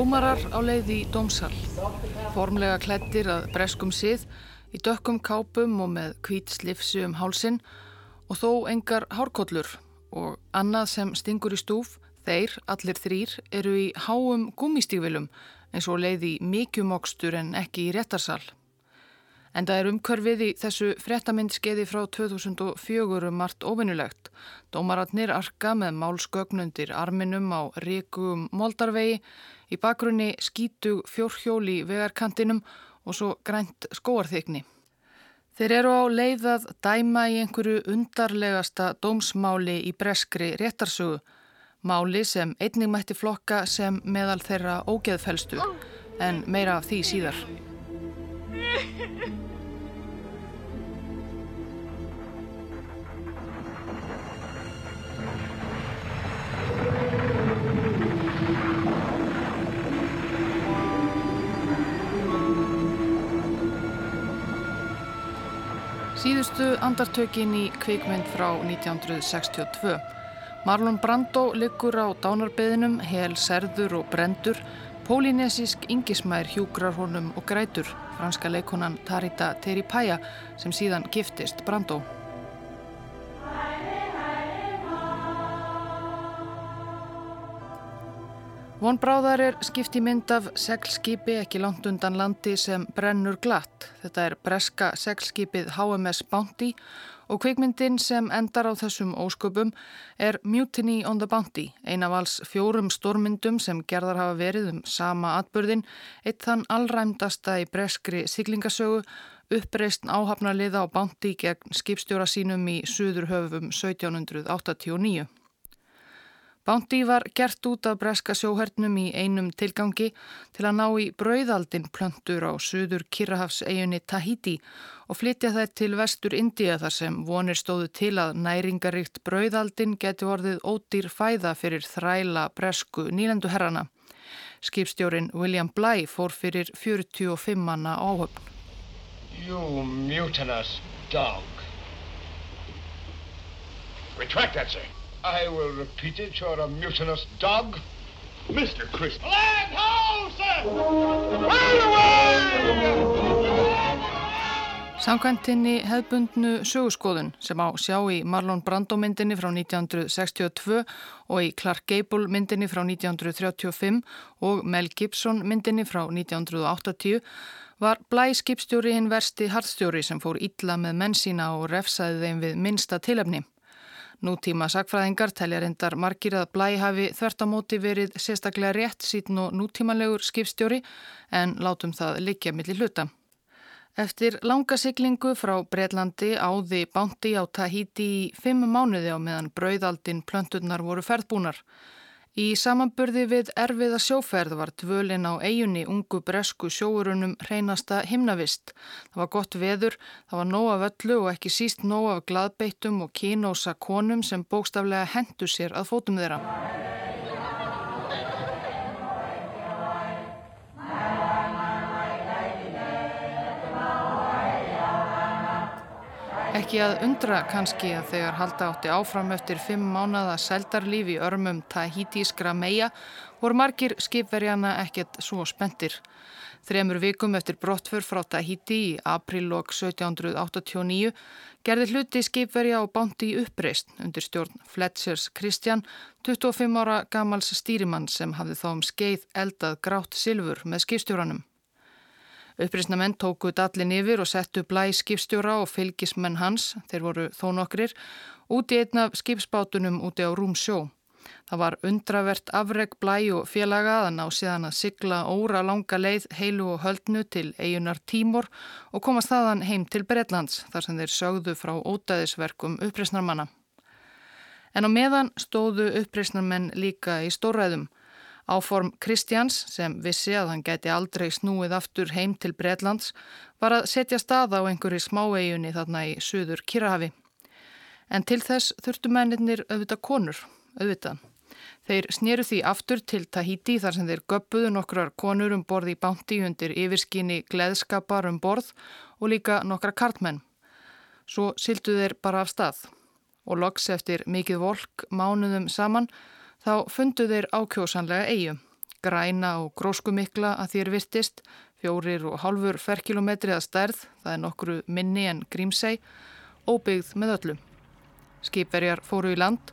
Dómarar á leið í dómsal, formlega klættir að breskum sið, í dökkum kápum og með kvít slifsi um hálsin og þó engar hárkollur og annað sem stingur í stúf, þeir, allir þrýr, eru í háum gúmistígvilum eins og leið í mikjumokstur en ekki í réttarsal. En það er umkörfið í þessu frettamindskeiði frá 2004 margt ofinnulegt. Dómaratnir arka með málskögnundir arminum á ríkum moldarvegi, í bakgrunni skítu fjórhjóli vegarkantinum og svo grænt skóarþykni. Þeir eru á leiðað dæma í einhverju undarlegasta dómsmáli í breskri réttarsögu. Máli sem einnig mætti flokka sem meðal þeirra ógeðfelstu, en meira af því síðar. Síðustu andartökin í kvikmynd frá 1962. Marlon Brando liggur á dánarbeðinum, hel, serður og brendur. Pólinesísk yngismær hjúgrar honum og grætur. Franska leikonan Tarita Teripaya sem síðan giftist Brando. Von Bráðar er skipti mynd af seglskipi ekki langt undan landi sem brennur glatt. Þetta er breska seglskipið HMS Bounty og kvikmyndin sem endar á þessum ósköpum er Mutiny on the Bounty, ein af alls fjórum stórmyndum sem gerðar hafa verið um sama atbyrðin, eitt þann allræmdasta í breskri siglingasögu, uppreist áhafnarliða á Bounty gegn skipstjóra sínum í Suðurhöfum 1789. Bounty var gert út af breska sjóhernum í einum tilgangi til að ná í brauðaldin plöntur á suður Kirrahafseginni Tahiti og flytja það til vestur India þar sem vonir stóðu til að næringaríkt brauðaldin geti vorðið ódýr fæða fyrir þræla bresku nýlendu herrana. Skipstjórin William Bly fór fyrir 45 manna áhöfn. You mutinous dog. Retract that, sir. I will repeat it. You're a mutinous dog. Mr. Chris. Land ho, sir! Right away! Samkvæmtinni hefðbundnu sögurskoðun sem á sjá í Marlon Brando myndinni frá 1962 og í Clark Gable myndinni frá 1935 og Mel Gibson myndinni frá 1980 var Blæ skipstjóri hinn versti harðstjóri sem fór illa með menn sína og refsaði þeim við minsta tilefni. Nútíma sakfræðingar telja reyndar margir að blæ hafi þvert á móti verið sérstaklega rétt síðan og nútímanlegur skipstjóri en látum það likja millir hluta. Eftir langa siglingu frá Breitlandi áði bánti á Tahiti í fimm mánuði á meðan brauðaldin plönturnar voru ferðbúnar. Í samanburði við erfiða sjóferð var dvölin á eigunni ungu bresku sjóurunum hreinasta himnavist. Það var gott veður, það var nóg af öllu og ekki síst nóg af gladbeittum og kínósa konum sem bókstaflega hendu sér að fótum þeirra. Ekki að undra kannski að þegar halda átti áfram eftir fimm mánada seldarlíf í örmum Tahítískra meia voru margir skipverjana ekkert svo spendir. Þremur vikum eftir brottfur frá Tahíti í aprílok 1789 gerði hluti skipverja og bánti uppreist undir stjórn Fletchers Kristjan, 25 ára gamals stýrimann sem hafði þá um skeið eldað grátt silfur með skipstjóranum. Uppreysnamenn tóku dallin yfir og settu blæ skipstjóra og fylgismenn hans, þeir voru þó nokkrir, út í einn af skipsbátunum úti á Rúmsjó. Það var undravert afreg blæ og félagaðan á síðan að sigla óra langa leið heilu og höldnu til eigunar Tímor og komast þaðan heim til Breitlands þar sem þeir sögðu frá ótaðisverkum uppreysnarmanna. En á meðan stóðu uppreysnarmenn líka í stóræðum. Áform Kristjáns, sem vissi að hann gæti aldrei snúið aftur heim til Breitlands, var að setja stað á einhverju smáegjunni þarna í söður Kirahafi. En til þess þurftu mennir auðvitað konur, auðvitað. Þeir snýru því aftur til Tahiti þar sem þeir göppuðu nokkrar konur um borð í bánti undir yfirskinni gleðskapar um borð og líka nokkra kartmenn. Svo sildu þeir bara af stað og loks eftir mikið volk mánuðum saman Þá fundu þeir ákjósanlega eigu, græna og gróskumikla að þér virtist, fjórir og hálfur ferkilometri að stærð, það er nokkru minni en grímsei, óbyggð með öllu. Skipverjar fóru í land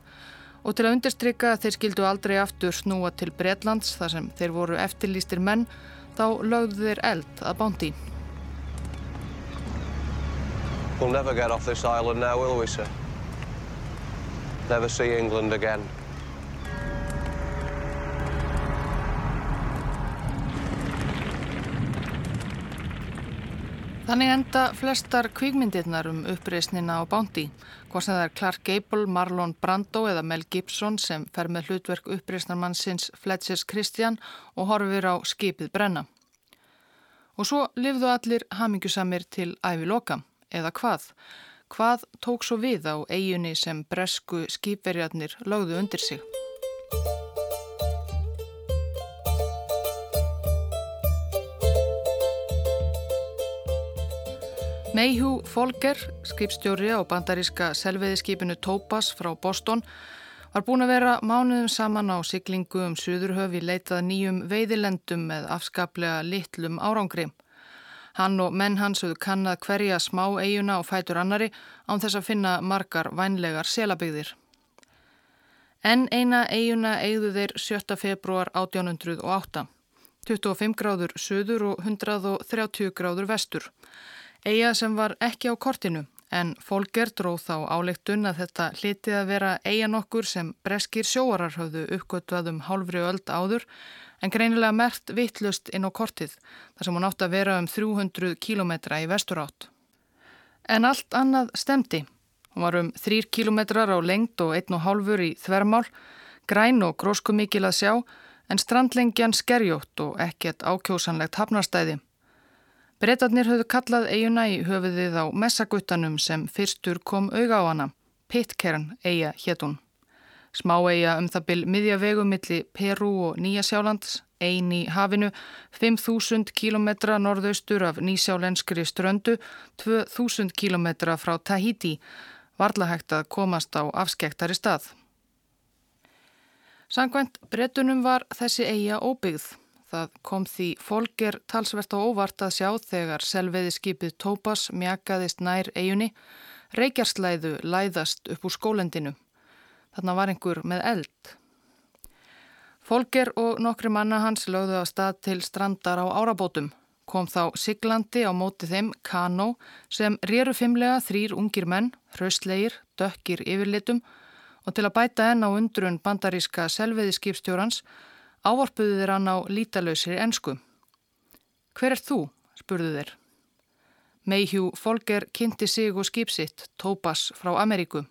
og til að undirstryka að þeir skildu aldrei aftur snúa til Breitlands þar sem þeir voru eftirlýstir menn, þá lögðu þeir eld að bándi. We'll never get off this island now, will we, sir? Never see England again. Þannig enda flestar kvíkmyndirnar um uppreysnina á Bounty, hvort sem það er Clark Gable, Marlon Brando eða Mel Gibson sem fer með hlutverk uppreysnarmannsins Fletchers Christian og horfir á skipið brenna. Og svo lifðu allir hamingjusamir til ævi loka, eða hvað? Hvað tók svo við á eiginni sem bresku skipverjarnir lögðu undir sig? Mayhew Folger, skipstjóri á bandaríska selveðiskipinu Topaz frá Boston, var búin að vera mánuðum saman á siglingu um Suðurhöfi leitað nýjum veiðilendum með afskaplega litlum árangri. Hann og menn hans höfðu kannad hverja smá eiguna og fætur annari án þess að finna margar vænlegar selabygðir. En eina eiguna eigðu þeir 7. februar 1808, 25 gráður söður og 130 gráður vestur. Eija sem var ekki á kortinu en Folger dróð þá áleiktun að þetta hlitið að vera eiga nokkur sem breskir sjóarar höfðu uppgötvað um hálfri öld áður en greinilega mert vittlust inn á kortið þar sem hún átt að vera um 300 kílometra í vesturátt. En allt annað stemdi. Hún var um 3 kílometrar á lengt og 1,5 í þvermál, græn og gróskumikil að sjá en strandlengjan skerjótt og ekkert ákjósanlegt hafnarstæði. Bretarnir höfðu kallað eiguna í höfuðið á messaguttanum sem fyrstur kom auga á hana. Pitcairn eiga héttun. Smá eiga um það byl miðja vegumilli Peru og Nýjasjálands, ein í hafinu, 5.000 km norðaustur af nýsjálenskri ströndu, 2.000 km frá Tahiti, varla hægt að komast á afskektari stað. Sangvænt bretunum var þessi eiga óbyggð. Það kom því fólker talsvert á óvart að sjá þegar selveði skipið Tópas mjakaðist nær eigunni, reykjarslæðu læðast upp úr skólendinu. Þarna var einhver með eld. Fólker og nokkri manna hans lögðu á stað til strandar á árabótum. Kom þá Siglandi á móti þeim Kano sem rýru fimmlega þrýr ungir menn, hraustleir, dökkir yfirlitum og til að bæta enn á undrun bandaríska selveði skipstjórans Ávarpuðu þeir hann á lítalösir ensku. Hver er þú? spurðu þeir. Mayhew Folger kynnti sig og skipsitt, Tópas frá Ameríku.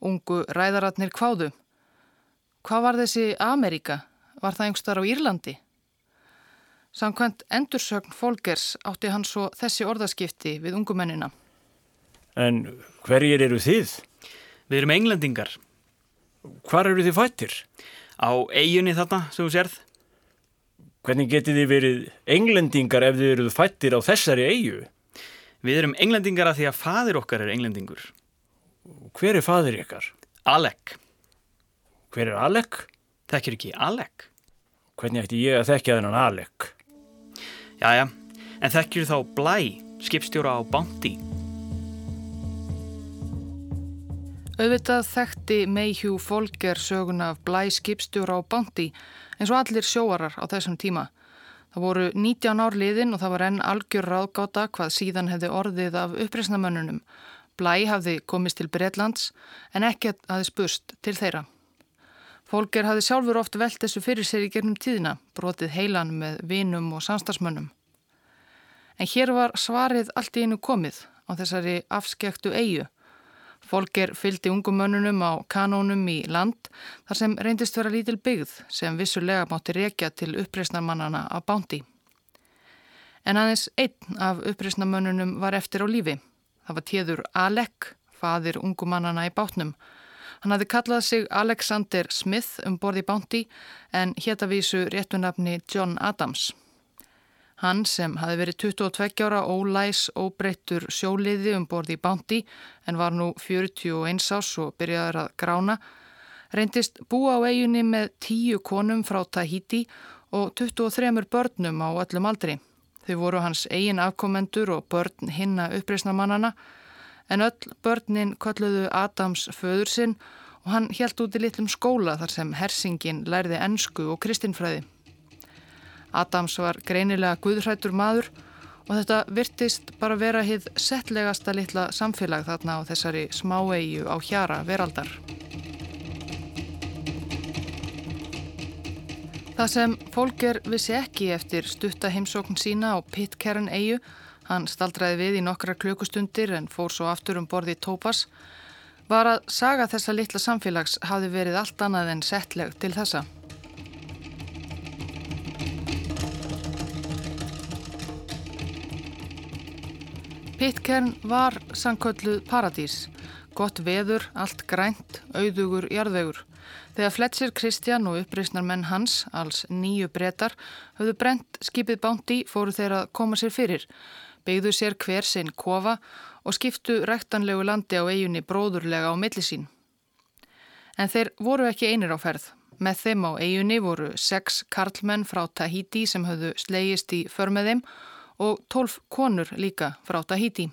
Ungu ræðaratnir kváðu. Hvað var þessi Ameríka? Var það einhverstar á Írlandi? Samkvæmt endursögn Folgers átti hann svo þessi orðaskipti við ungumennina. En hverjir eru þið? Við erum englendingar. Hvar eru þið fættir? Á eiginni þarna sem þú sérð. Hvernig getið þið verið englendingar ef þið eruð fættir á þessari eigu? Við erum englendingar að því að fadir okkar er englendingur. Hver er fadir ykkar? Alec. Hver er Alec? Þekkir ekki Alec? Hvernig ætti ég að þekkja þennan Alec? Jæja, en þekkir þá Blæ, skipstjóra á Bounty. Auðvitað þekkti Mayhew Folger söguna af blæ skipstjóra á Bounty eins og allir sjóarar á þessum tíma. Það voru 19 ár liðin og það var enn algjör ráðgáta hvað síðan hefði orðið af uppreysnamönnunum. Blæ hafði komist til Breitlands en ekkert hafði spurst til þeirra. Folger hafði sjálfur oft velt þessu fyrir sér í gernum tíðina, brotið heilan með vinum og samstagsmönnum. En hér var svarið allt í einu komið á þessari afskektu eigu Folger fylgdi ungumönnunum á kanónum í land þar sem reyndist vera lítil byggð sem vissulega mátti rekja til uppreysnarmannana á bándi. En aðeins einn af uppreysnarmönnunum var eftir á lífi. Það var tíður Alec, fadir ungumannana í bátnum. Hann hafði kallað sig Alexander Smith um borði bándi en héttavísu réttunafni John Adams. Hann sem hafi verið 22 ára ólæs óbreyttur sjóliði um borði í bánti en var nú 41 ás og byrjaði að grána, Reyndist búa á eiginni með tíu konum frá Tahiti og 23 börnum á öllum aldri. Þau voru hans eigin afkomendur og börn hinna uppreysnamannana en öll börnin kolluðu Adams föður sinn og hann helt út í litlum skóla þar sem hersingin lærði ennsku og kristinfræði. Adams var greinilega guðhrættur maður og þetta virtist bara vera hið settlegasta litla samfélag þarna á þessari smáegju á hjara veraldar. Það sem Folger vissi ekki eftir stutta heimsókn sína á Pitcairn eigu, hann staldraði við í nokkra klökustundir en fór svo aftur um borði Tópas, var að saga þessa litla samfélags hafi verið allt annað en settleg til þessa. Pitcairn var sankölluð paradís, gott veður, allt grænt, auðugur, jarðvegur. Þegar Fletcher Kristján og uppreysnar menn hans, alls nýju brettar, höfðu brent skipið bánti fóru þeir að koma sér fyrir, beigðu sér hver sinn kofa og skiptu rættanlegu landi á eiginni bróðurlega á millisín. En þeir voru ekki einir á ferð. Með þeim á eiginni voru sex karlmenn frá Tahiti sem höfðu slegist í förmeðim og tólf konur líka frá Tahiti.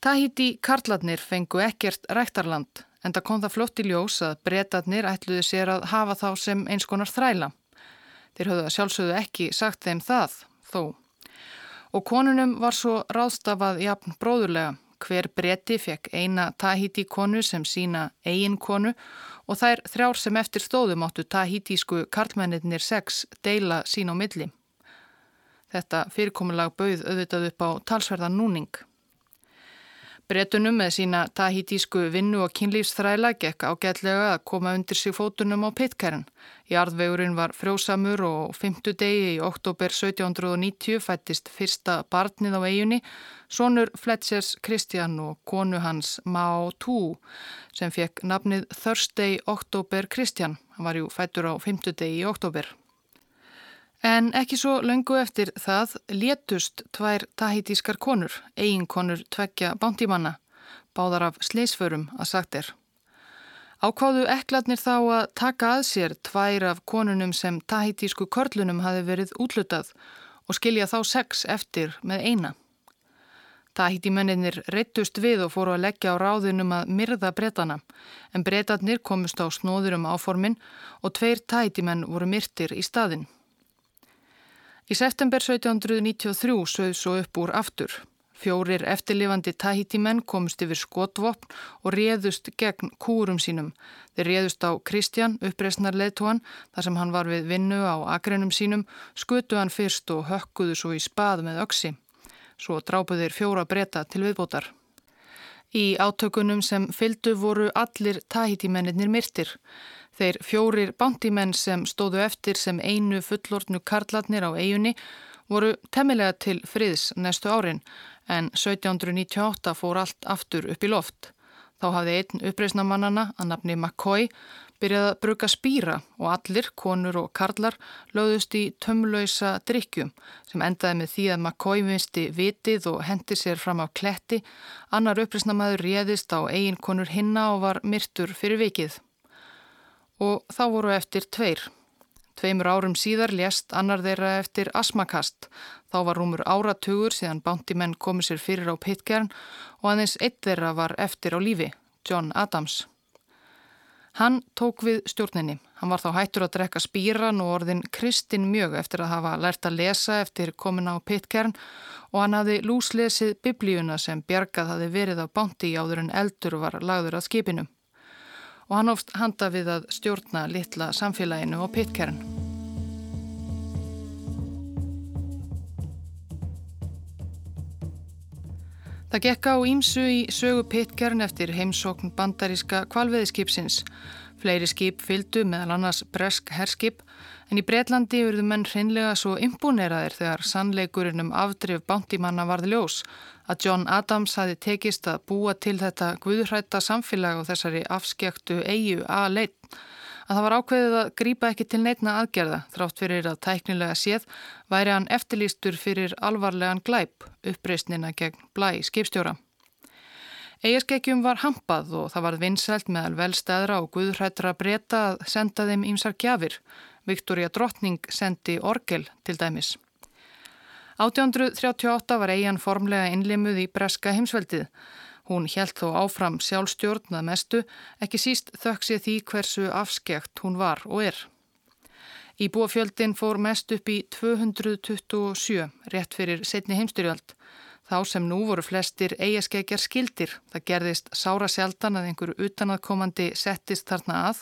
Tahiti karlarnir fengu ekkert rættarland en það kom það flott í ljós að breytatnir ætluði sér að hafa þá sem eins konar þræla. Þeir höfðu sjálfsögðu ekki sagt þeim það, þó. Og konunum var svo ráðstafað jafn bróðurlega. Hver breyti fekk eina Tahiti konu sem sína eigin konu og þær þrjár sem eftir stóðum áttu Tahitísku karlmennir sex deila sín á milli. Þetta fyrirkomulag bauð auðvitað upp á talsverðan núning. Bretunum með sína tahitísku vinnu og kynlífsþræla gekk ágætlega að koma undir sig fótunum á Pitcairn. Jarðvegurinn var frjósamur og fymtu degi í oktober 1790 fættist fyrsta barnið á eiginni, sonur Fletchers Kristján og konu hans Mao Tu sem fekk nafnið Thursday Oktober Kristján. Hann var jú fættur á fymtu degi í oktober. En ekki svo löngu eftir það létust tvær tahitískar konur, eiginkonur tveggja bántímanna, báðar af sleisförum að sagt er. Ákváðu ekladnir þá að taka að sér tvær af konunum sem tahitísku körlunum hafi verið útlutað og skilja þá sex eftir með eina. Tahítimennir reyttust við og fóru að leggja á ráðunum að myrða bretana, en bretarnir komust á snóður um áformin og tveir tahítimenn voru myrtir í staðin. Í september 1793 sögð svo upp úr aftur. Fjórir eftirlifandi Tahiti-menn komust yfir skotvopn og réðust gegn kúrum sínum. Þeir réðust á Kristján, uppreysnar leðtóan, þar sem hann var við vinnu á agreinum sínum, skutu hann fyrst og hökkuðu svo í spað með öksi. Svo drápuð þeir fjóra breyta til viðbótar. Í átökunum sem fyldu voru allir Tahiti-mennir myrtir. Þeir fjórir bántimenn sem stóðu eftir sem einu fullortnu karlatnir á eigunni voru temmilega til friðs næstu árin en 1798 fór allt aftur upp í loft. Þá hafði einn uppreysnamannana að nafni McCoy byrjaði að bruka spýra og allir, konur og karlar, lögðust í tömlausa drikkjum sem endaði með því að McCoy vinsti vitið og hendi sér fram á kletti, annar uppreysnamaður réðist á eigin konur hinna og var myrtur fyrir vikið og þá voru eftir tveir. Tveimur árum síðar lést annar þeirra eftir asmakast. Þá var rúmur áratugur síðan bántimenn komið sér fyrir á Pitcairn og aðeins eitt þeirra var eftir á lífi, John Adams. Hann tók við stjórninni. Hann var þá hættur að drekka spýran og orðin Kristinn mjög eftir að hafa lært að lesa eftir komin á Pitcairn og hann hafi lúslesið biblíuna sem bjargað hafi verið á bánti áður en eldur var lagður að skipinu og hann oft handa við að stjórna litla samfélaginu og pittkern. Það gekk á ímsu í sögu pittkern eftir heimsókn bandaríska kvalveðiskipsins. Fleiri skip fyldu meðal annars bresk herskip en í Breitlandi verðu menn hreinlega svo imponeraðir þegar sannleikurinn um afdrif bántimanna varði ljós að John Adams hafi tekist að búa til þetta guðhrætta samfélag og þessari afskjöktu eigu að leitt að það var ákveðið að grýpa ekki til neitna aðgerða þrátt fyrir að tæknilega séð væri hann eftirlýstur fyrir alvarlegan glæp uppreysnina gegn blæ skipstjóra. Eigaskekkjum var hampað og það var vinsælt meðal velstæðra og guðrættra breyta að senda þeim ímsar gjafir. Viktoria Drottning sendi orgel til dæmis. 1838 var eigin formlega innlimuð í breska heimsveldið. Hún helt þó áfram sjálfstjórn að mestu, ekki síst ég því hversu afskekt hún var og er. Íbúafjöldin fór mest upp í 227, rétt fyrir setni heimstyrjöld. Þá sem nú voru flestir eigaskeggjar skildir. Það gerðist sára sjaldan að einhverju utanaðkomandi settist þarna að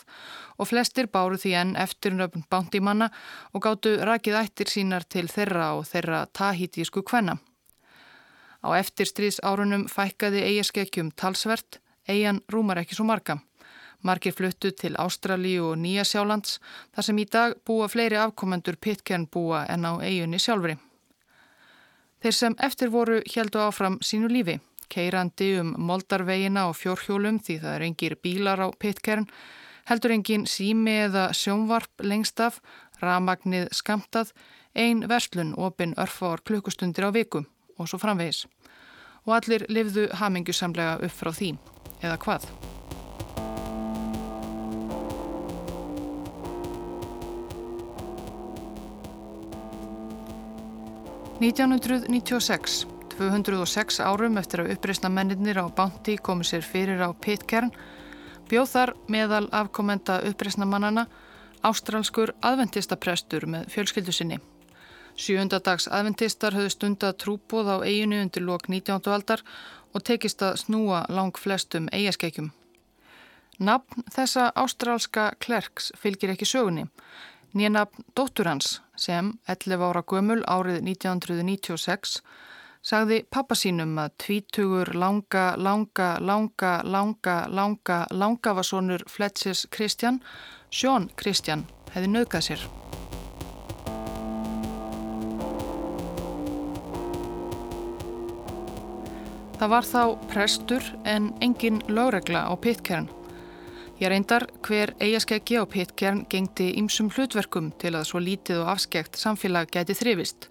og flestir báru því enn eftirnöfn bándimanna og gáttu rakið ættir sínar til þeirra og þeirra tahítísku kvenna. Á eftirstríðs árunum fækkaði eigaskeggjum talsvert, eigan rúmar ekki svo marga. Markir fluttu til Ástralíu og Nýja Sjálands þar sem í dag búa fleiri afkomendur Pitcairn búa en á eigunni sjálfri. Þeir sem eftir voru heldu áfram sínu lífi, keirandi um moldarvegina og fjórhjólum því það er engir bílar á pittkern, heldur engin sími eða sjónvarp lengst af, ramagnið skamtað, ein verslun opin örfár klukkustundir á viku og svo framvegis. Og allir lifðu hamingusamlega upp frá því, eða hvað? 1996, 206 árum eftir að uppreysna mennir á Bounty komið sér fyrir á Pitcairn, bjóð þar meðal afkomenda uppreysna mannana ástralskur aðventistaprestur með fjölskyldu sinni. Sjöundadags aðventistar höfðu stundað trúbóð á eiginu undir lok 19. aldar og tekist að snúa lang flestum eigaskeikjum. Nafn þessa ástralska klerks fylgir ekki sögunni. Nýjanabn dóttur hans sem 11 ára gömul árið 1996 sagði pappa sínum að tvítugur langa, langa, langa, langa, langa, langavasonur Fletsis Kristjan, Sjón Kristjan, hefði nöðgað sér. Það var þá prestur en engin lögregla á pittkern. Ég reyndar hver eigaskeggi á Pitcairn gengdi ýmsum hlutverkum til að svo lítið og afskekt samfélag gæti þrifist.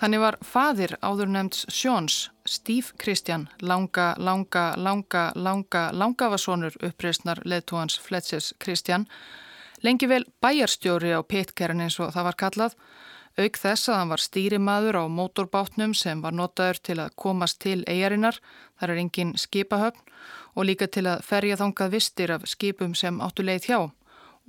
Þannig var fadir áður nefnds Sjóns, Steve Kristjan, langa, langa, langa, langa, langavasonur uppreysnar leðtúans Fletches Kristjan, lengi vel bæjarstjóri á Pitcairn eins og það var kallað, auk þess að hann var stýrimaður á mótorbátnum sem var notaður til að komast til eigarinnar, þar er engin skipahöfn, og líka til að ferja þongað vistir af skipum sem áttu leið hjá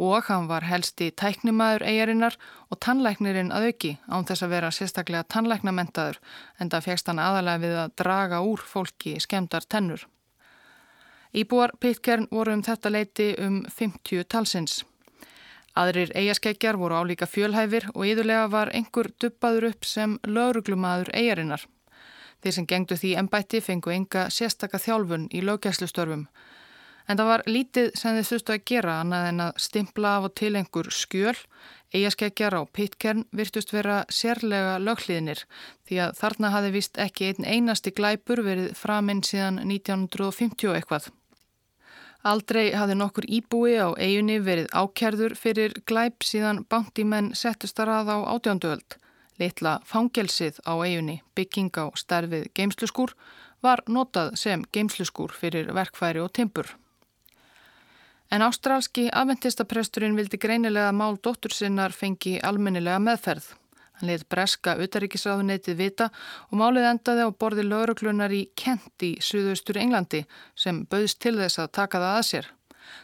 og hann var helst í tæknimaður eigarinnar og tannlæknirinn að auki án þess að vera sérstaklega tannlæknamentaður en það fegst hann aðalega við að draga úr fólki skemdar tennur. Íbúar Pitcairn voru um þetta leiti um 50 talsins. Aðrir eigaskeggjar voru álíka fjölhæfir og yðurlega var einhver duppaður upp sem lauruglumadur eigarinnar. Þeir sem gengdu því ennbætti fengu enga sérstaka þjálfun í löggæslustörfum. En það var lítið sem þið þurftu að gera annað en að stimpla af og til einhver skjöl, eigaskeggjar á pittkern virtust vera sérlega löghlýðinir því að þarna hafi vist ekki einn einasti glæpur verið framinn síðan 1950 eitthvað. Aldrei hafi nokkur íbúi á eiginni verið ákjærður fyrir glæp síðan bandimenn settust að rað á átjánduöld. Litla fangelsið á eiginni bygging á stærfið geimsluskúr var notað sem geimsluskúr fyrir verkfæri og timpur. En ástrálski afventistapresturinn vildi greinilega mál dóttur sinnar fengi almennilega meðferð. Hann leitt breska utaríkisráðuneytið vita og málið endaði á borði lauruglunar í Kent í suðaustur Englandi sem bauðst til þess að taka það að sér.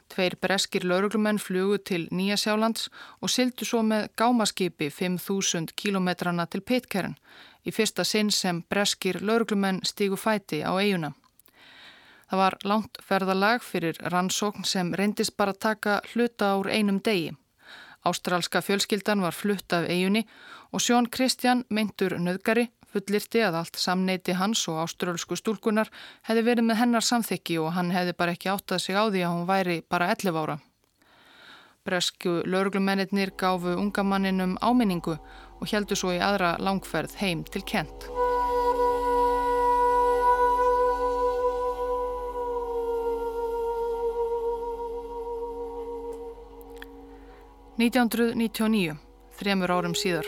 Tveir breskir lauruglumenn flugu til Nýja Sjálands og sildu svo með gámaskipi 5.000 kilometrana til Pitcairn í fyrsta sinn sem breskir lauruglumenn stígu fæti á eiguna. Það var langt ferðalag fyrir rannsókn sem reyndist bara taka hluta ár einum degi. Ástrálska fjölskyldan var flutt af eigunni og Sjón Kristján meintur nöðgari fullirti að allt samneiti hans og áströlsku stúlkunar hefði verið með hennar samþykki og hann hefði bara ekki áttað sig á því að hún væri bara 11 ára. Bresku lauruglumennir gáfu unga manninum áminningu og heldu svo í aðra langferð heim til Kent. –1999, þremur árum síðar.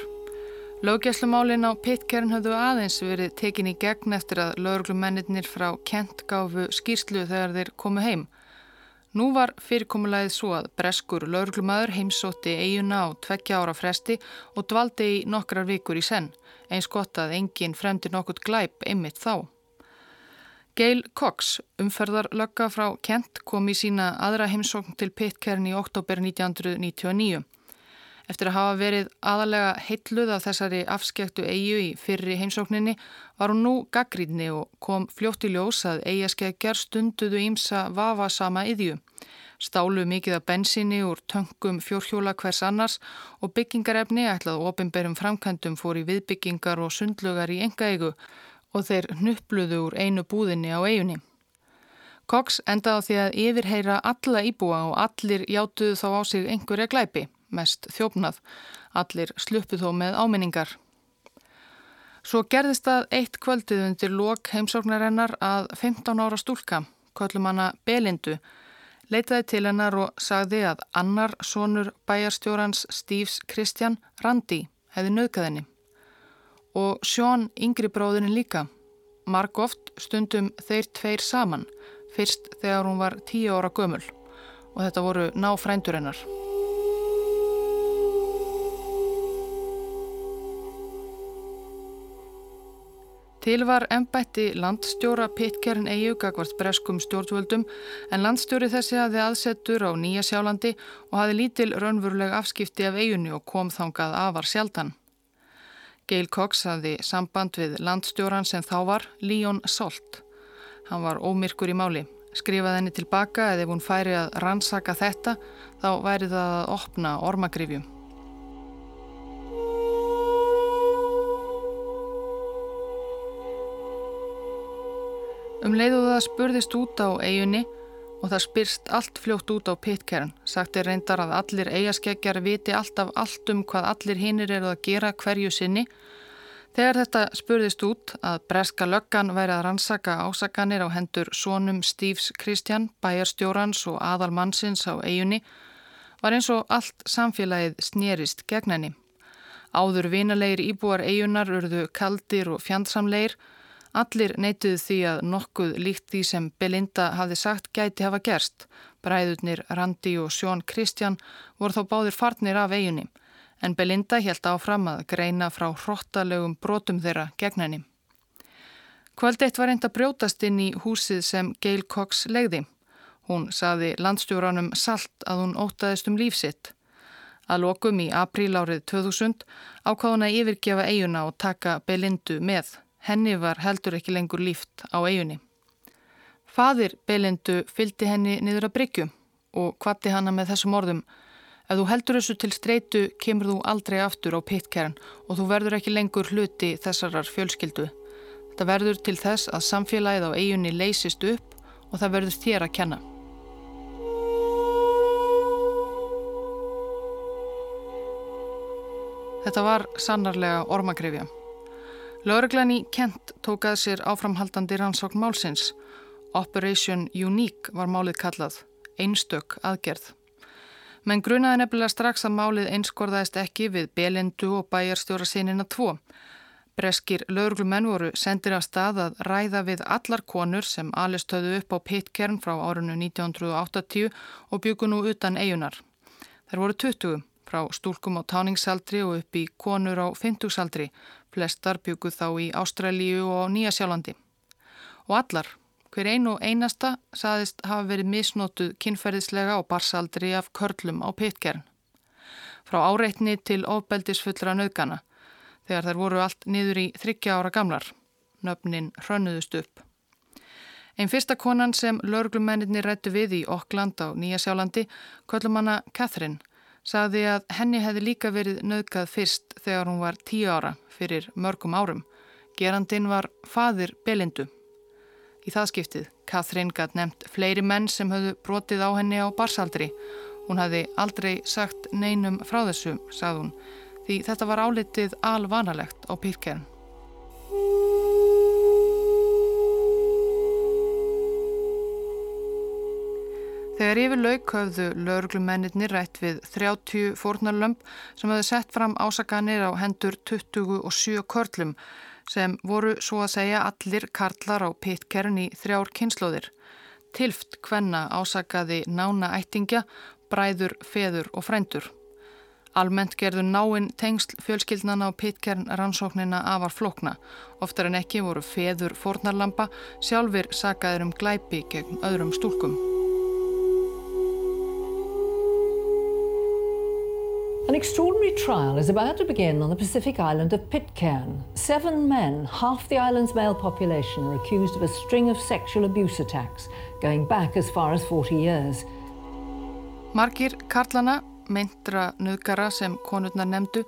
Löggjæslumálin á Pitcairn höfðu aðeins verið tekin í gegn eftir að lögurglumennir frá Kent gáfu skýrslu þegar þeir komu heim. Nú var fyrirkomulegið svo að breskur lögurglumæður heimsótti eiguna á tveggja ára fresti og dvaldi í nokkrar vikur í senn, eins gott að enginn fremdi nokkurt glæp einmitt þá. Gail Cox, umferðarlögga frá Kent, kom í sína aðra heimsókn til Pitcairn í oktober 1999. Eftir að hafa verið aðalega heitluð af þessari afskektu eigu í fyrri heimsókninni var hún nú gaggrínni og kom fljótt í ljós að eigaskeggjar stunduðu ímsa vafasama yðju. Stálu mikið af bensinni úr töngum fjórhjóla hvers annars og byggingarefni ætlað ofinberum framkvæmdum fór í viðbyggingar og sundlugar í enga eigu og þeir nupluðu úr einu búðinni á eigunni. Cox endaði á því að yfirheyra alla íbúa og allir játuðu þá á sig einhverja glæpi mest þjófnað. Allir sluppu þó með áminningar. Svo gerðist það eitt kvöldið undir lok heimsóknarennar að 15 ára stúlka, kvöllum hana Belindu, leitaði til hennar og sagði að annar sonur bæjarstjórans Stífs Kristjan Randi hefði nöðgað henni. Og sjón yngri bróðurinn líka. Mark oft stundum þeir tveir saman, fyrst þegar hún var tíu ára gömul og þetta voru ná frændur hennar. Til var ennbætti landstjóra Pitcairn EU gagvart breskum stjórnvöldum en landstjóri þessi hafði aðsettur á Nýja sjálandi og hafði lítil raunveruleg afskipti af eigunni og kom þangað afar sjaldan. Gail Cox hafði samband við landstjóran sem þá var Leon Salt. Hann var ómyrkur í máli. Skrifaði henni tilbaka eða ef hún færi að rannsaka þetta þá væri það að opna ormagrifjum. Um leiðu það spurðist út á eigunni og það spyrst allt fljótt út á pitkerran. Sagt er reyndar að allir eigaskeggjar viti alltaf allt um hvað allir hinnir eru að gera hverju sinni. Þegar þetta spurðist út að breska löggan væri að rannsaka ásakanir á hendur sónum Stífs Kristjan, bæjarstjórans og aðal mannsins á eigunni var eins og allt samfélagið snérist gegn henni. Áður vinalegir íbúar eigunar urðu kaldir og fjandsamlegir Allir neituðu því að nokkuð líkt því sem Belinda hafði sagt gæti hafa gerst. Bræðurnir Randi og Sjón Kristján voru þá báðir farnir af eiginni en Belinda helt áfram að greina frá hróttalögum brotum þeirra gegn henni. Kvöld eitt var enda brjótast inn í húsið sem Gail Cox legði. Hún saði landstjóranum salt að hún ótaðist um lífsitt. Að lokum í apríl árið 2000 ákváðuna yfirgefa eiguna og taka Belindu með. Henni var heldur ekki lengur líft á eigunni. Fadir Belindu fyldi henni niður að bryggju og kvatti hana með þessum orðum Ef þú heldur þessu til streitu kemur þú aldrei aftur á pittkæran og þú verður ekki lengur hluti þessarar fjölskyldu. Þetta verður til þess að samfélagið á eigunni leysist upp og það verður þér að kenna. Þetta var sannarlega ormagrifja. Lörglan í Kent tókað sér áframhaldandi rannsókn málsins. Operation Unique var málið kallað, einstök aðgerð. Menn grunaði nefnilega strax að málið einskorðaðist ekki við Belindu og bæjarstjóra sinina tvo. Breskir löglumenn voru sendir af stað að ræða við allar konur sem alistöðu upp á Pitcairn frá árunnu 1980 og byggu nú utan eigunar. Þær voru 20 frá stúlkum á táningsaldri og upp í konur á 50-saldri Flestar bygguð þá í Ástralíu og Nýja sjálfandi. Og allar, hver ein og einasta, saðist hafa verið misnótuð kynferðislega og barsaldri af körlum á pittkern. Frá áreitni til ofbeldisfullra nöðgana, þegar þær voru allt niður í þryggja ára gamlar. Nöfnin hrönnuðust upp. Einn fyrsta konan sem lauruglumennir rættu við í Okkland á Nýja sjálfandi, köllum hana Catherine, sagði að henni hefði líka verið nöðgað fyrst þegar hún var tíu ára fyrir mörgum árum. Gerandin var fadir Belindu. Í það skiptið, Katrín gæt nefnt fleiri menn sem höfðu brotið á henni á barsaldri. Hún hafði aldrei sagt neinum frá þessu, sagði hún, því þetta var álitið alvanalegt á pírkern. Þegar yfir lauk höfðu lauruglumennir rætt við 30 fórnarlömp sem höfðu sett fram ásakanir á hendur 27 körlum sem voru svo að segja allir karlar á pitkerun í þrjár kynnslóðir. Tilft hvenna ásakaði nána ættingja, bræður, feður og frændur. Almennt gerðu náinn tengsl fjölskyldnana á pitkern rannsóknina afar flokna. Oftar en ekki voru feður fornarlampa sjálfur sagaður um glæpi gegn öðrum stúlkum. An extraordinary trial is about to begin on the Pacific island of Pitcairn. Seven men, half the island's male population, are accused of a string of sexual abuse attacks going back as far as 40 years. Margir Karlana, meintra nöðgara sem konurnar nefndu,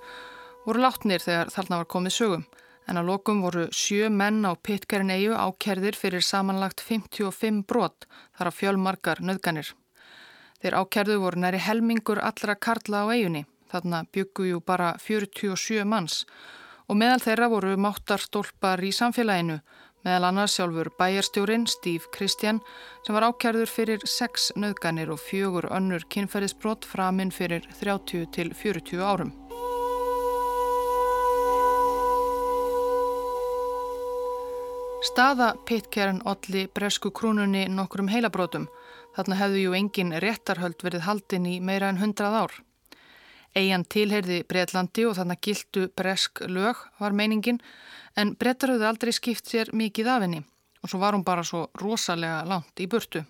voru látnir þegar þarna var komið sögum. En á lokum voru sjö menn á Pitcairn eigu ákerðir fyrir samanlagt 55 brot þar á fjölmarkar nöðganir. Þeir ákerðu voru næri helmingur allra Karla á eigunni. Þarna byggu jú bara 47 manns og meðal þeirra voru máttarstólpar í samfélaginu meðal annars sjálfur bæjarstjórin Steve Christian sem var ákjærður fyrir sex nöðganir og fjögur önnur kynferðisbrott framinn fyrir 30 til 40 árum. Staða Pitcairn olli bresku krúnunni nokkrum heilabrótum. Þarna hefðu jú engin réttarhöld verið haldin í meira en hundrað ár. Eian tilherði Breitlandi og þannig gildu bresk lög var meiningin en brettar höfðu aldrei skipt sér mikið af henni og svo var hún bara svo rosalega langt í burtu.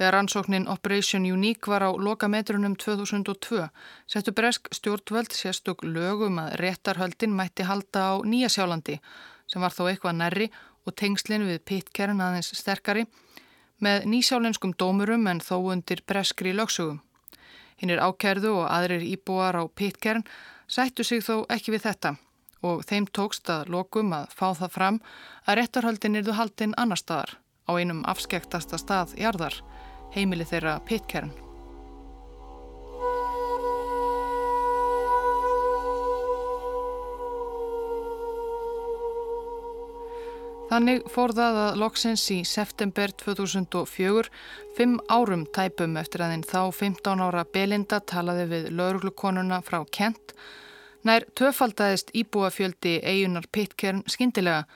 Þegar ansóknin Operation Unique var á lokametrunum 2002 settu bresk stjórnvöld sérstök lögum að réttarhöldin mætti halda á Nýjasjálandi sem var þó eitthvað nærri og tengslinn við pitkerinn aðeins sterkari með nýsjálenskum dómurum en þó undir breskri lögsögum. Hinn er ákerðu og aðrir íbúar á pitkerinn sættu sig þó ekki við þetta og þeim tókst að lokum að fá það fram að réttarhöldin erðu haldinn annar staðar á einum afskektasta stað jarðar, heimili þeirra Pitcairn. Þannig fór það að loksins í september 2004, fimm árum tæpum eftir að þinn þá 15 ára Belinda talaði við lauruglukonuna frá Kent Nær töfaldæðist íbúafjöldi eigunar Pitcairn skindilega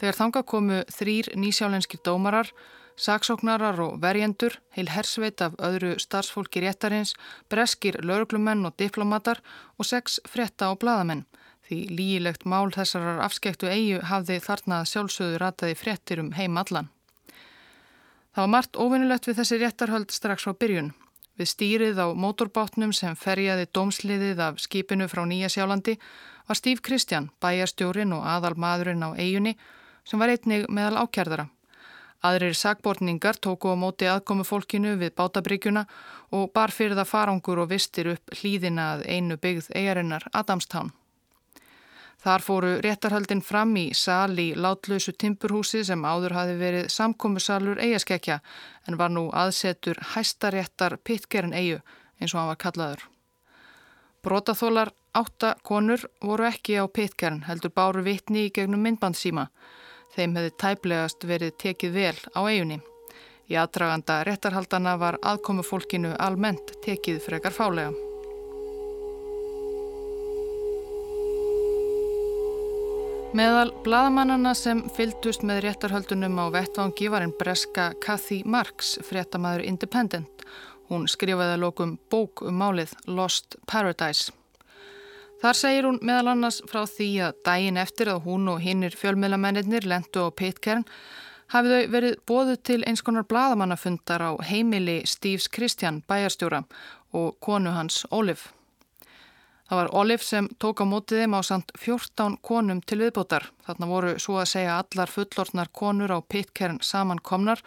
þegar þanga komu þrýr nýsjálenskir dómarar, saksóknarar og verjendur, heil hersveit af öðru starfsfólki réttarins, breskir lauruglumenn og diplomatar og sex fretta og bladamenn. Því lígilegt mál þessarar afskektu eigu hafði þarnað sjálfsögðu rataði frettir um heim allan. Það var margt óvinnulegt við þessi réttarhöld strax frá byrjun. Við stýrið á mótorbátnum sem ferjaði dómsliðið af skipinu frá Nýja Sjálandi var Steve Christian, bæjarstjórin og aðal maðurinn á eigunni sem var einnig meðal ákjærðara. Aðrir sagbortningar tóku á móti aðkomu fólkinu við bátabryggjuna og bar fyrir það farangur og vistir upp hlýðina að einu byggð eigarinnar Adamstown. Þar fóru réttarhaldin fram í sal í látlausu timpurhúsi sem áður hafi verið samkómusalur eigaskekkja en var nú aðsetur hæstaréttar Pitcairn eigu eins og hann var kallaður. Brotaþólar átta konur voru ekki á Pitcairn heldur báru vitni í gegnum myndbandsíma. Þeim hefði tæplegast verið tekið vel á eigunni. Í aðdraganda réttarhaldana var aðkomu fólkinu almennt tekið frekar fálega. Meðal bladamannana sem fylgdust með réttarhöldunum á vettvangi var einn breska Kathy Marks, fréttamaður Independent. Hún skrifaði að lókum bók um málið Lost Paradise. Þar segir hún meðal annars frá því að dægin eftir að hún og hinnir fjölmiðlamennir lendu á Pitcairn hafið þau verið bóðu til eins konar bladamannafundar á heimili Steves Christian bæjarstjóra og konu hans Olive. Það var Olive sem tók á mótið þeim á samt 14 konum til viðbótar. Þarna voru svo að segja allar fullortnar konur á pittkern samankomnar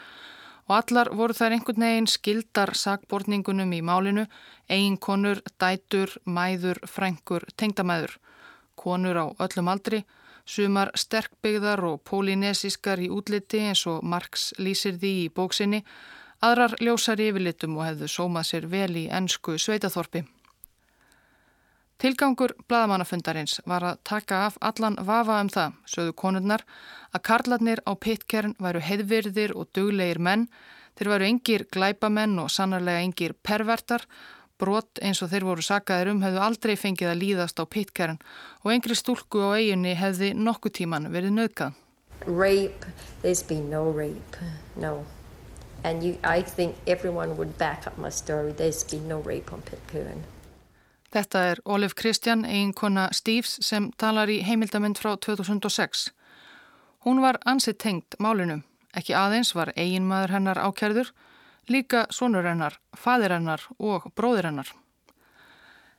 og allar voru þær einhvern veginn skildar sagbortningunum í málinu, eigin konur, dætur, mæður, frængur, tengdamæður. Konur á öllum aldri, sumar sterkbyggðar og pólinesískar í útliti eins og Marx lýsir því í bóksinni, aðrar ljósar yfirlitum og hefðu sómað sér vel í ennsku sveitaþorpi. Tilgangur bladamannafundarins var að taka af allan vafa um það, sögðu konurnar, að karlarnir á pittkern væru heiðvirðir og duglegir menn, Þeir varu engir glæpamenn og sannarlega engir pervertar. Brot eins og þeir voru sakaðir um hefðu aldrei fengið að líðast á Pitcairn og engri stúlku á eiginni hefði nokkuð tíman verið nöðkað. Rape, there's been no rape, no. And you, I think everyone would back up my story. There's been no rape on Pitcairn. Þetta er Olive Christian, eiginkona Steves sem talar í heimildamind frá 2006. Hún var ansið tengt málinu. Ekki aðeins var eiginmaður hennar ákjærður, líka sonur hennar, fadir hennar og bróðir hennar.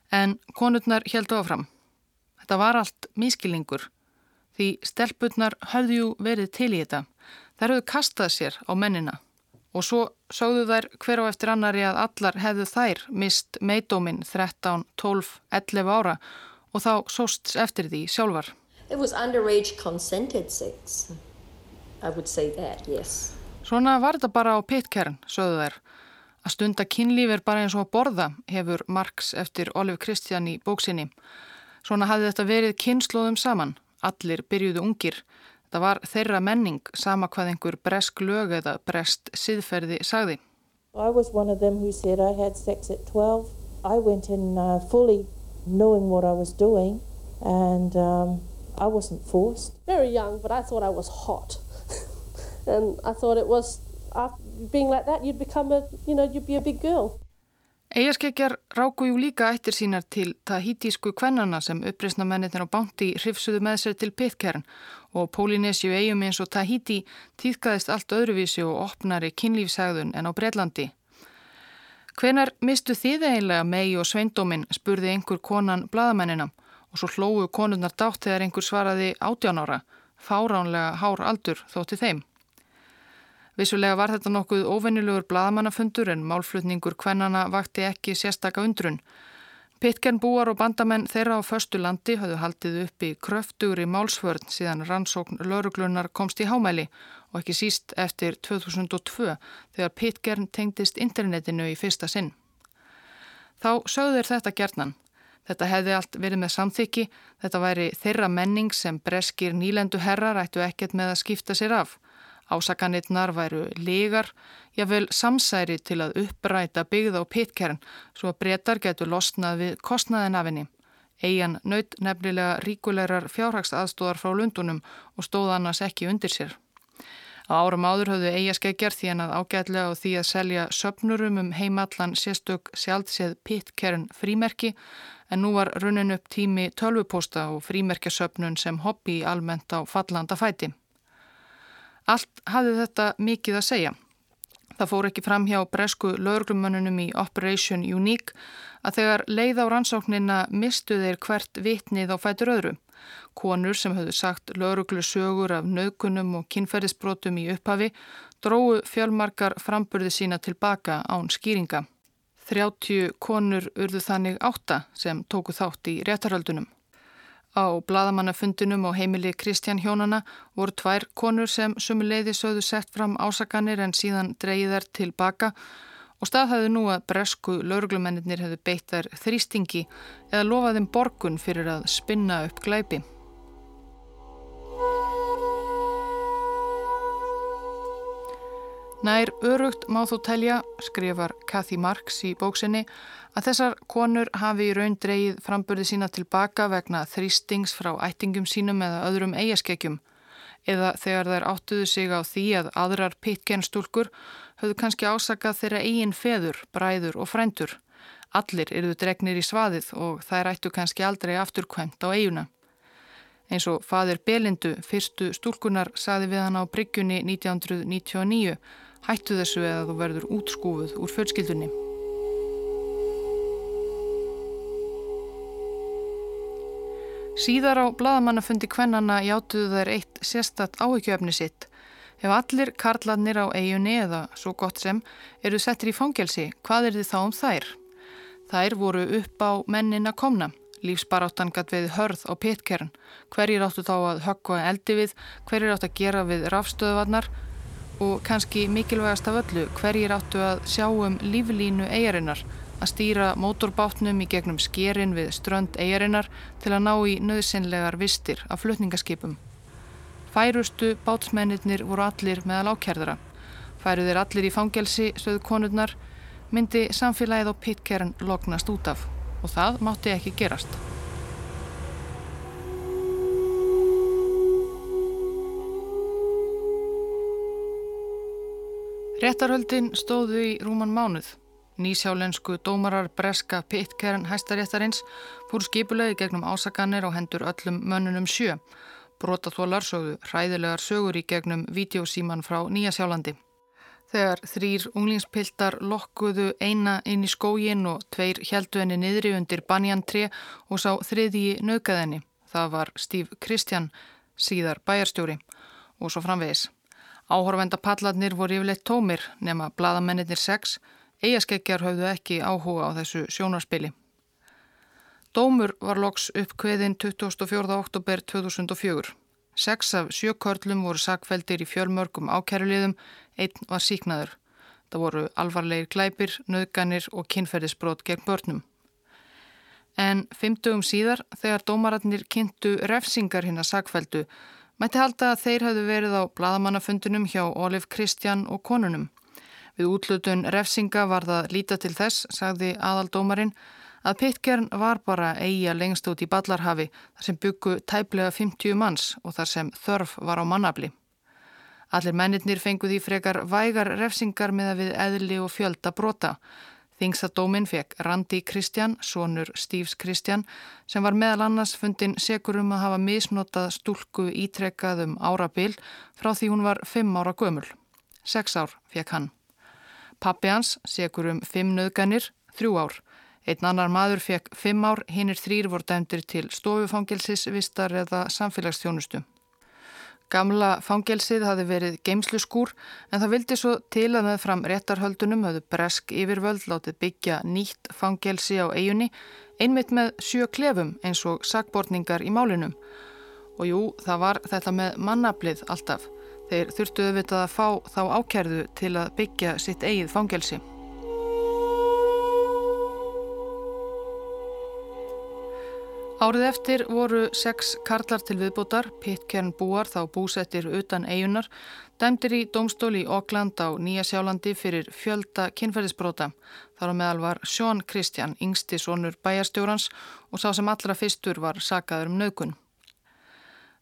En konurnar heldu áfram. Þetta var allt miskilningur því stelpurnar höfðu verið til í þetta. Þær höfðu kastað sér á mennina og svo sáðu þær hver á eftir annari að allar hefðu þær mist meidóminn 13, 12, 11 ára og þá sóst eftir því sjálfar. It was underage consented sex. I would say that, yes. Svona var þetta bara á pittkern, sögðu þær. Að stunda kynlíf er bara eins og að borða, hefur Marx eftir Oliver Kristján í bóksinni. Svona hafði þetta verið kynnslóðum saman. Allir byrjuðu ungir. Það var þeirra menning, sama hvað einhver bresk lög eða brest siðferði sagði. I was one of them who said I had sex at 12. I went in uh, fully knowing what I was doing and um, I wasn't forced. Very young, but I thought I was hot. and I thought it was being like that you'd become a, you know, you'd be a big girl. Eigaskeggjar ráku jú líka ættir sínar til tahitísku kvennana sem uppreysna mennir á bánti hrifsuðu með sér til Pitcairn og Pólinesju eigum eins og Tahiti týðkaðist allt öðruvísi og opnari kynlífsæðun en á Breitlandi. Hvenar mistu þið eiginlega megi og sveindóminn spurði einhver konan bladamennina og svo hlóu konurnar dátt þegar einhver svaraði átján ára, fáránlega hár aldur þótti þeim. Vissulega var þetta nokkuð óvennilegur bladamannafundur en málflutningur kvennana vakti ekki sérstaka undrun. Pitken búar og bandamenn þeirra á förstu landi hafðu haldið upp í kröftugri málsvörn síðan rannsókn lauruglunar komst í hámæli og ekki síst eftir 2002 þegar Pitken tengdist internetinu í fyrsta sinn. Þá sögður þetta gerðnan. Þetta hefði allt verið með samþykki, þetta væri þeirra menning sem breskir nýlendu herrar ættu ekkert með að skipta sér af. Ásakanirnar væru legar, jável samsæri til að uppræta byggð á pitkern svo að breytar getur losnað við kostnaðin af henni. Eian naut nefnilega ríkulegar fjárhagsaðstóðar frá Lundunum og stóð annars ekki undir sér. Á árum áður höfðu eigaskeggjar því hann að ágætlega og því að selja söpnurum um heimallan sérstök sjálfséð pitkern frímerki en nú var runnin upp tími tölvupósta og frímerkjasöpnun sem hobby almennt á fallanda fæti. Allt hafði þetta mikið að segja. Það fór ekki fram hjá bresku lauruglumönnunum í Operation Unique að þegar leið á rannsóknina mistu þeir hvert vitnið á fætur öðru. Konur sem höfðu sagt lauruglu sögur af nögunum og kynferðisbrotum í upphafi dróðu fjölmarkar framburði sína tilbaka án skýringa. 30 konur urðu þannig átta sem tóku þátt í réttarhaldunum. Á bladamannafundinum og heimili Kristján Hjónana voru tvær konur sem sumuleiði sögðu sett fram ásakanir en síðan dreyðar tilbaka og staðhæðu nú að bresku lauruglumennir hefðu beitt þær þrýstingi eða lofaðum borgun fyrir að spinna upp glæpi. Nær örugt má þú telja, skrifar Kathy Marks í bóksinni, að þessar konur hafi í raun dreyið framburði sína tilbaka vegna þrýstings frá ættingum sínum eða öðrum eigaskekkjum eða þegar þær áttuðu sig á því að aðrar pitkenstúlkur höfðu kannski ásakað þeirra eigin feður, bræður og frændur. Allir eruðu dregnir í svaðið og þær ættu kannski aldrei afturkvæmt á eiguna. Eins og fadir Belindu, fyrstu stúlkunar, saði við hann á bryggjunni 1999 Hættu þessu eða þú verður útskúfuð úr fjölskyldunni. Síðar á bladamannafundi kvennana játuðu þær eitt sérstatt áhyggjöfni sitt. Ef allir karladnir á eigunni eða svo gott sem eru settir í fangelsi, hvað er þið þá um þær? Þær voru upp á mennin að komna. Lífsbaráttan gatt við hörð á pitkern. Hverjir áttu þá að höggva eldi við, hverjir áttu að gera við rafstöðvarnar og kannski mikilvægast af öllu hverjir áttu að sjá um líflínu eigarinnar að stýra mótorbátnum í gegnum skerin við strönd eigarinnar til að ná í nöðsynlegar vistir af flutningaskipum. Færustu bátsmennir voru allir meðal ákjærðara. Færu þeir allir í fangelsi, sögðu konurnar, myndi samfélagið á Pitcairn lognast út af og það mátti ekki gerast. Réttarhöldin stóðu í rúman mánuð. Nýsjálensku dómarar breska Pitcairn hæstaréttarins fór skipulegi gegnum ásakanir á hendur öllum mönnunum sjö. Brotaþólar sögðu hræðilegar sögur í gegnum vídeosíman frá Nýjasjálandi. Þegar þrýr unglingspiltar lokkuðu eina inn í skógin og tveir heldu henni niðri undir banjantri og sá þriðji naukaðinni. Það var Steve Christian, síðar bæjarstjóri og svo framvegis. Áhorfendapallarnir voru yfirleitt tómir nema bladamennir sex, eigaskeggjar höfðu ekki áhuga á þessu sjónarspili. Dómur var loks upp kveðin 24. oktober 2004. Seks af sjökörlum voru sakveldir í fjölmörgum ákæruliðum, einn var síknaður. Það voru alvarlegir glæpir, nöðganir og kynferðisbrot gegn börnum. En fymtugum síðar, þegar dómararnir kynntu refsingar hinn að sakveldu, mætti halda að þeir hafðu verið á bladamannafundunum hjá Olif Kristjan og konunum. Við útlutun refsinga var það líta til þess, sagði aðaldómarinn, að Pitcairn var bara eiga lengst út í Ballarhafi þar sem byggu tæplega 50 manns og þar sem þörf var á mannafli. Allir mennirnir fenguð í frekar vægar refsingar með að við eðli og fjölda brota. Þingstadóminn fekk Randi Kristjan, sonur Stífs Kristjan, sem var meðal annars fundin segur um að hafa misnotað stúlku ítrekkað um árabil frá því hún var 5 ára gömul. 6 ár fekk hann. Pappi hans segur um 5 nöðganir, 3 ár. Einn annar maður fekk fimm ár, hinnir þrýr voru dæmdir til stofufangelsis, vistar eða samfélagsþjónustu. Gamla fangelsið hafi verið geimsluskúr en það vildi svo til að með fram réttarhöldunum höfðu bresk yfirvöld látið byggja nýtt fangelsi á eigunni einmitt með sjö klefum eins og sagbortningar í málinum. Og jú, það var þetta með mannablið alltaf. Þeir þurftuðu vitað að fá þá ákerðu til að byggja sitt eigið fangelsi. Árið eftir voru sex karlar til viðbútar, Pitcairn búar þá búsettir utan eigunar, dæmdir í domstóli í Okland á Nýja Sjálandi fyrir fjölda kynferðisbróta. Þar á meðal var Sean Christian, yngsti sonur bæjarstjórans og sá sem allra fyrstur var sakaður um naukun.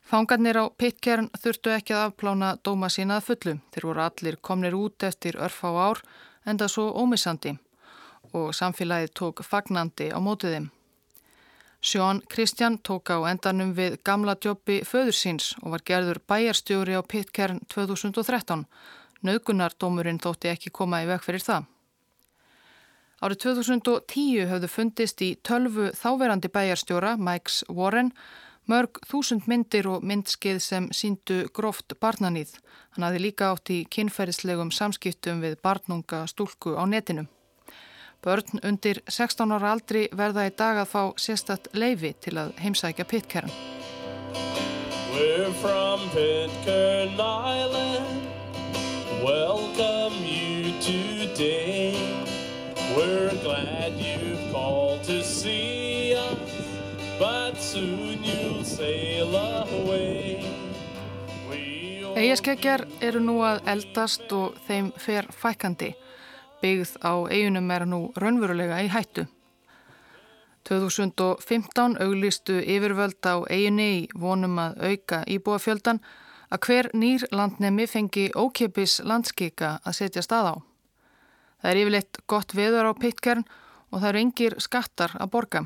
Fangarnir á Pitcairn þurftu ekki að afplána dóma sína að fullu. Þeir voru allir komnir út eftir örf á ár, enda svo ómissandi og samfélagið tók fagnandi á mótiðim. Sjón Kristján tók á endanum við gamla djópi föður síns og var gerður bæjarstjóri á Pitcairn 2013. Naugunardómurinn þótti ekki koma í veg fyrir það. Árið 2010 höfðu fundist í tölvu þáverandi bæjarstjóra, Mikes Warren, mörg þúsund myndir og myndskeið sem síndu gróft barnanýð. Hann hafði líka átt í kynferðislegum samskiptum við barnunga stúlku á netinu. Börn undir 16 ára aldri verða í dag að fá sérstatt leifi til að heimsækja Pitcairn. Pitcairn Island. Welcome you today. We're glad you've called to see us But soon you'll sail away. Eyjaskekjar eru nú að eldast og þeim fer fækandi byggð á eigunum er nú raunverulega í hættu. 2015 auglistu yfirvöld á eiginni í vonum að auka íbúafjöldan að hver nýr landnemi fengi ókipis landskika að setja stað á. Það er yfirleitt gott veður á pittkern og það eru yngir skattar að borga.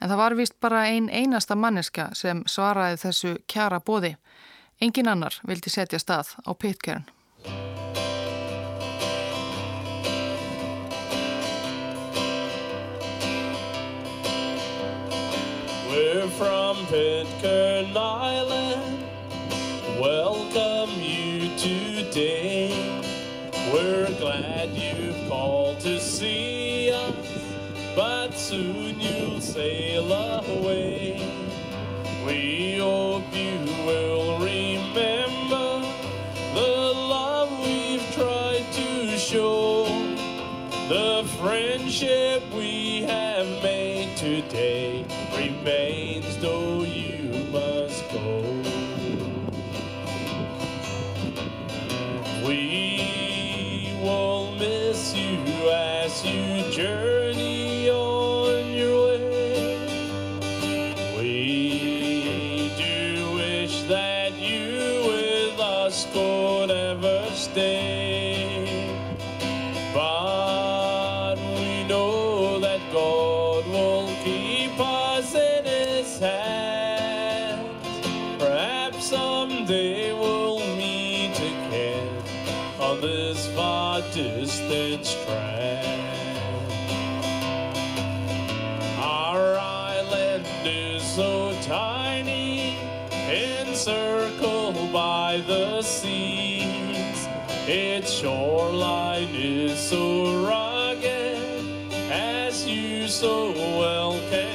En það var vist bara ein einasta manneska sem svaraði þessu kjara bóði. Engin annar vildi setja stað á pittkern. We're from Pitcairn Island. Welcome you today. We're glad you've called to see us, but soon you'll sail away. We hope you will remember the love we've tried to show, the friendship we have made today the seas. Its shoreline is so rugged, as you so well can.